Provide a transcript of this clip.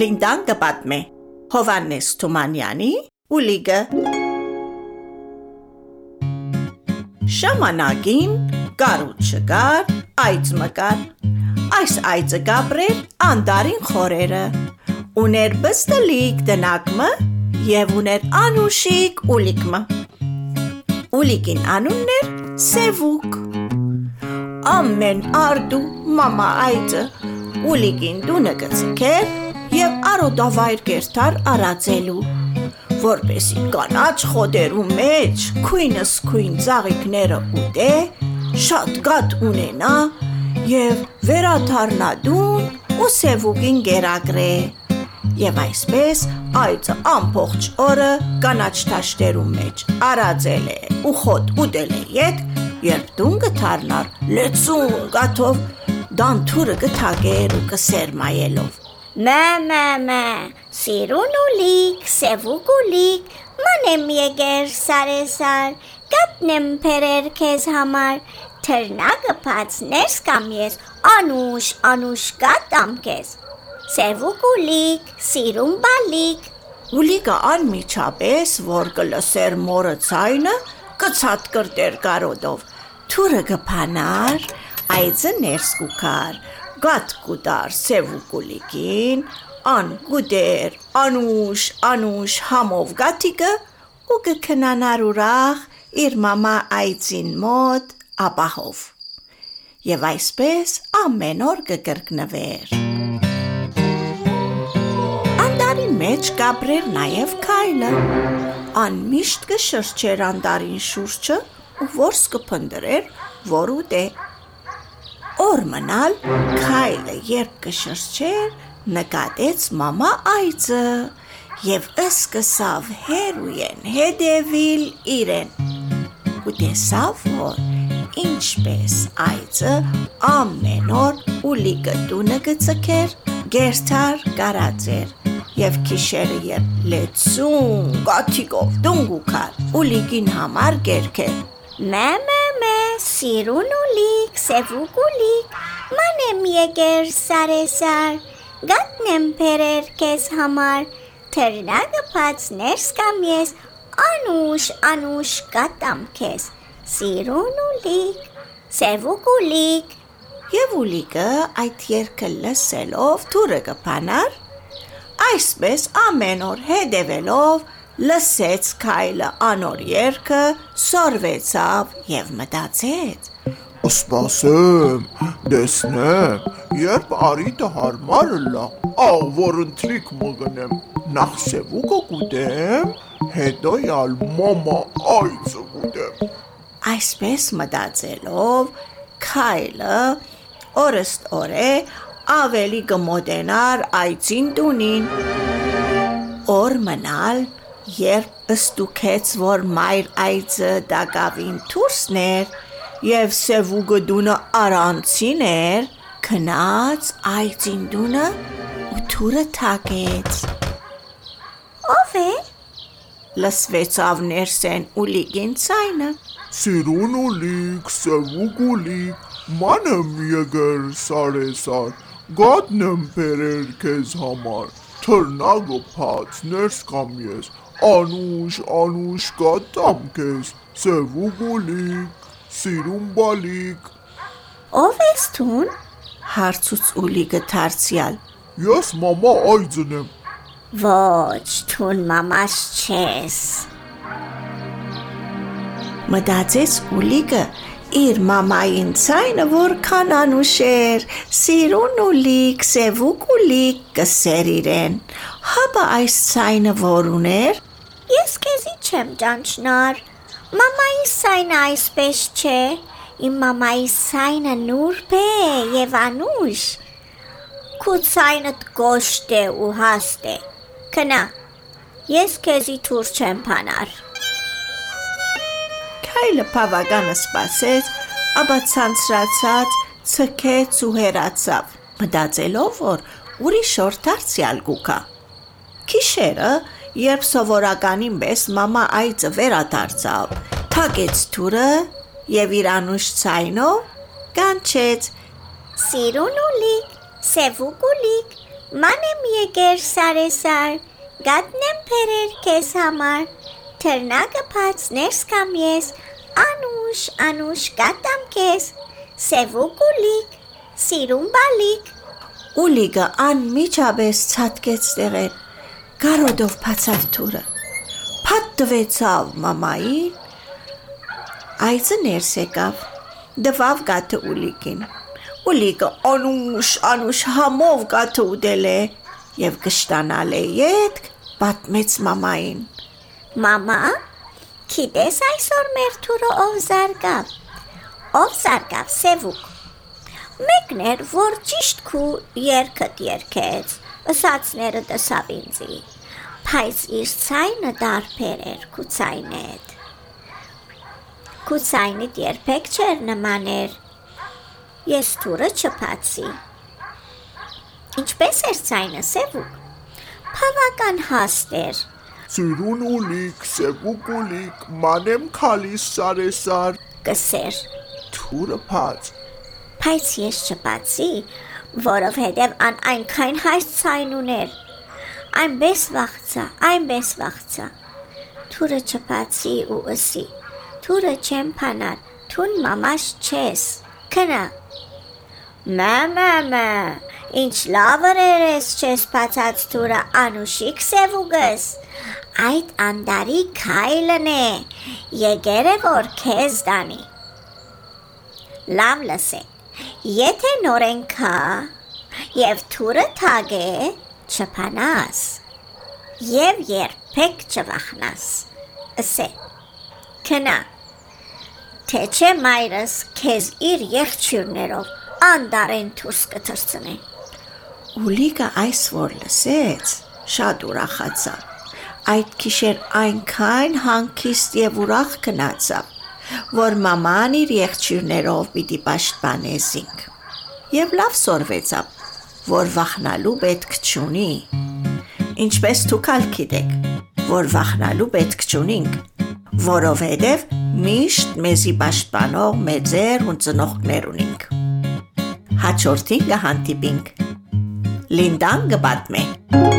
Լինդան կպատմե Հովանես Թումանյանի Ուլիգը Շամանակին կարուտ չկար, այծ մկար Այս այծը գաբրեր անդարին խորերը Ուներ բստլիկ դնակմը և ուներ անուշիկ ուլիկմը Ուլիկին անունն էր Սևուկ Ամեն արդու մամա այծը Ուլիկին դունը գծքեր և արոտավայր կերտար արածելու Որպեսի կանաչ խոտերու մեջ քույնս քույն ծաղիկները ուտե, շատ գատ ունենա և վերադառնա դուն ու Սևուկին գերագրե Եվ այսպես այծը ամբողջ օրը կանաչ դաշտերու մեջ արածել է ու խոտ ուտել է ետ, երբ դուն կդառնար լեցուն կաթով դանթուրը կթագեր ու կսերմայելով Մե Սիրուն ուլիկ, սևուկ ուլիկ Մանեմ եկեր սարեսար Կատնեմ փերեր քեզ համար Թրնակը բաց ներս կամ ես Անուշ, անուշ կատամ քեզ Սևուկ ուլիկ, սիրուն բալիկ Ուլիկը անմիջապես, որ կլսեր մորը ցայնը, կցած կրտեր կարոդով։ Թուրը կփանար, այծը ներս կուքար, գատ կուտար սևուկուլիկին, ան գուդեր, անուշ, անուշ համով գաթիկը ու կքնանար ուրախ իր մամա այծին մոտ ապահով։ Եվ այսպես ամեն օր կկրկնվեր։ Անդարի մեջ կապրեր նաև քայլը։ Անմիշտ կշրջեր անդարին շուրջը ու որս կփնդրեր, որ ուտե։ Օր մնալ քայլը երբ կշրջեր, նկատեց մամա այծը և սկսավ հերույեն հետևիլ իրեն։ Ու տեսավ, որ ինչպես այծը ամեն օր ուլիկը տունը կծքեր, գերթար կարածեր և քիշերը երբ լեցուն կաթիկով դունգուքար ուլիկին համար գերքեր մե սիրուն ուլիկ, սևուկ ուլիկ Մանեմ եկեր սարեսար Գատնեմ փերեր քեզ համար Թրնակը բաց ներս կամ ես Անուշ, անուշ կատամ քեզ Սիրուն ուլիկ, սևուկ ուլիկ Եվ ուլիկը այդ երգը լսելով դուրը կփանար, այսպես ամեն օր հետևելով լսեց քայլը անոր երգը, սորվեցավ եւ մտածեց. Սպասեմ, դեսնեմ, երբ արիտը հարմարը լա, աղ որ ընթրիք մգնեմ, նախ սևուկը կուտեմ, հետո յալ մամա այծը կուտեմ։ Այսպես մտածելով քայլը օրստ օրե ավելի կմոտենար այծին տունին։ Օր մնալ երբ ստուգեց, որ մայր այծը դակավին դուրսներ և սևուկը դունը առանցին էր, քնած այծին դունը ու թուրը թակեց։ Ո՞վ է։ Լսվեցավ ներսեն ուլիկին ցայնը։ Սիրուն ուլիկ, սևուկ ուլիկ, մանեմ եկեր սարեսար, գատնեմ բերեր քեզ համար, թրնագը փած ներս կամ ես, Անուշ, անուշ կատամ քեզ, սևուկ ուլիկ, սիրուն բալիկ։ Ո՞վ ես թուն։ Հարցուց ուլիկը դարձյալ։ Ես մամա այծն եմ։ Ոչ, թուն մամաս չես։ Մտածեց ուլիկը իր մամային ցայնը որքան անուշ էր, սիրուն ուլիկ, սևուկ ուլիկ կսեր իրեն։ Հապա այս ցայնը որ ուներ, Ես քեզի չեմ ճանչնար։ Մամայի սայնը այսպես չէ։ Իմ մամայի սայնը նուրբ է եւ անուշ։ Քու սայնդ կոշտ է ու հաստ է։ Քնա։ Ես քեզի թուր չեմ փանար։ Հայլը բավականը սпасեց, ապա ցանցրացած ցքեց ու հերացավ, մտածելով, որ ուրիշ օրտարցիալ գուկա։ Քիշերը, երբ սովորականին պես մամա այծը վերադարձավ, թագեց թուրը եւ իր անուշ ցայնով կանչեց. Սիրունուլիկ, սևուկուլիկ, մանեմ եկեր սարեսար, գատնեմ փերեր քեզ համար, թռնակը բաց ներս կամ ես, անուշ, անուշ գատամ քեզ, սևուկ ուլիկ, սիրուն բալիկ, Ուլիգը անմիջապես ցածկեց տեղեր, գարոդով փացավ թուրը։ Փաթ տվեցավ մամային, այցը ներս եկավ, դվավ գաթը ուլիգին։ Ուլիգը անուշ, անուշ համով գաթը ուդել է եւ կշտանալ է յետք, պատմեց մամային։ մամա, գիտես այսօր մեր թուրը ով զարգավ, ով զարգավ սևուկ, մեկն էր, որ ճիշտ քու երկդ երկեց, ըսացները տեսավ ինձի, բայց իր ցայնը դարբեր էր քու ցայնեդ։ Քու ցայնիդ երբեք չէր նմաներ։ Ես թուրը չփացի։ Ինչպես էր ցայնը սևուկ։ Բավական հաստ էր։ Սիրուն ուլիկ, սևուկ ուլիկ, մանեմ քալիս սարեսար, Կսեր։ թուրը փած, Բայց ես չպացի, որովհետև ան այնքան հայց ցայն ուներ։ Այնպես վախցա, այնպես վախցա։ Թուրը չպացի ու ըսի. Թուրը չեմ փանար, թուն մամաս չես։ Քնա։ Մամա, մա, ինչ լավ երես չես փացած թուրը անուշիկ սևուգս։ Այդ անդարի քայլն է։ Եկերը որ քեզ դանի։ Լավ լսե։ Եթե նորեն քա եւ թուրը թագե չփանաս եւ երբեք չվախնաս ասե քնա թե չէ մայրս քեզ իր եղջյուրներով անդարեն դուրս կթրցնի Ուլիգը այս որ լսեց, շատ ուրախացավ։ Այդ գիշեր այնքան հանգիստ եւ ուրախ գնացավ, որ մաման իր եղջյուրներով պիտի պաշտպանե զինք։ Եվ լավ սորվեցավ, որ վախնալու պետք չունի։ Ինչպես դուք ալ գիտեք, որ վախնալու պետք չունինք, որովհետև միշտ մեզի պաշտպանող մեծեր ու ծնողներ ունինք։ Հաջորդին կհանդիպինք Լինդան կպատմե։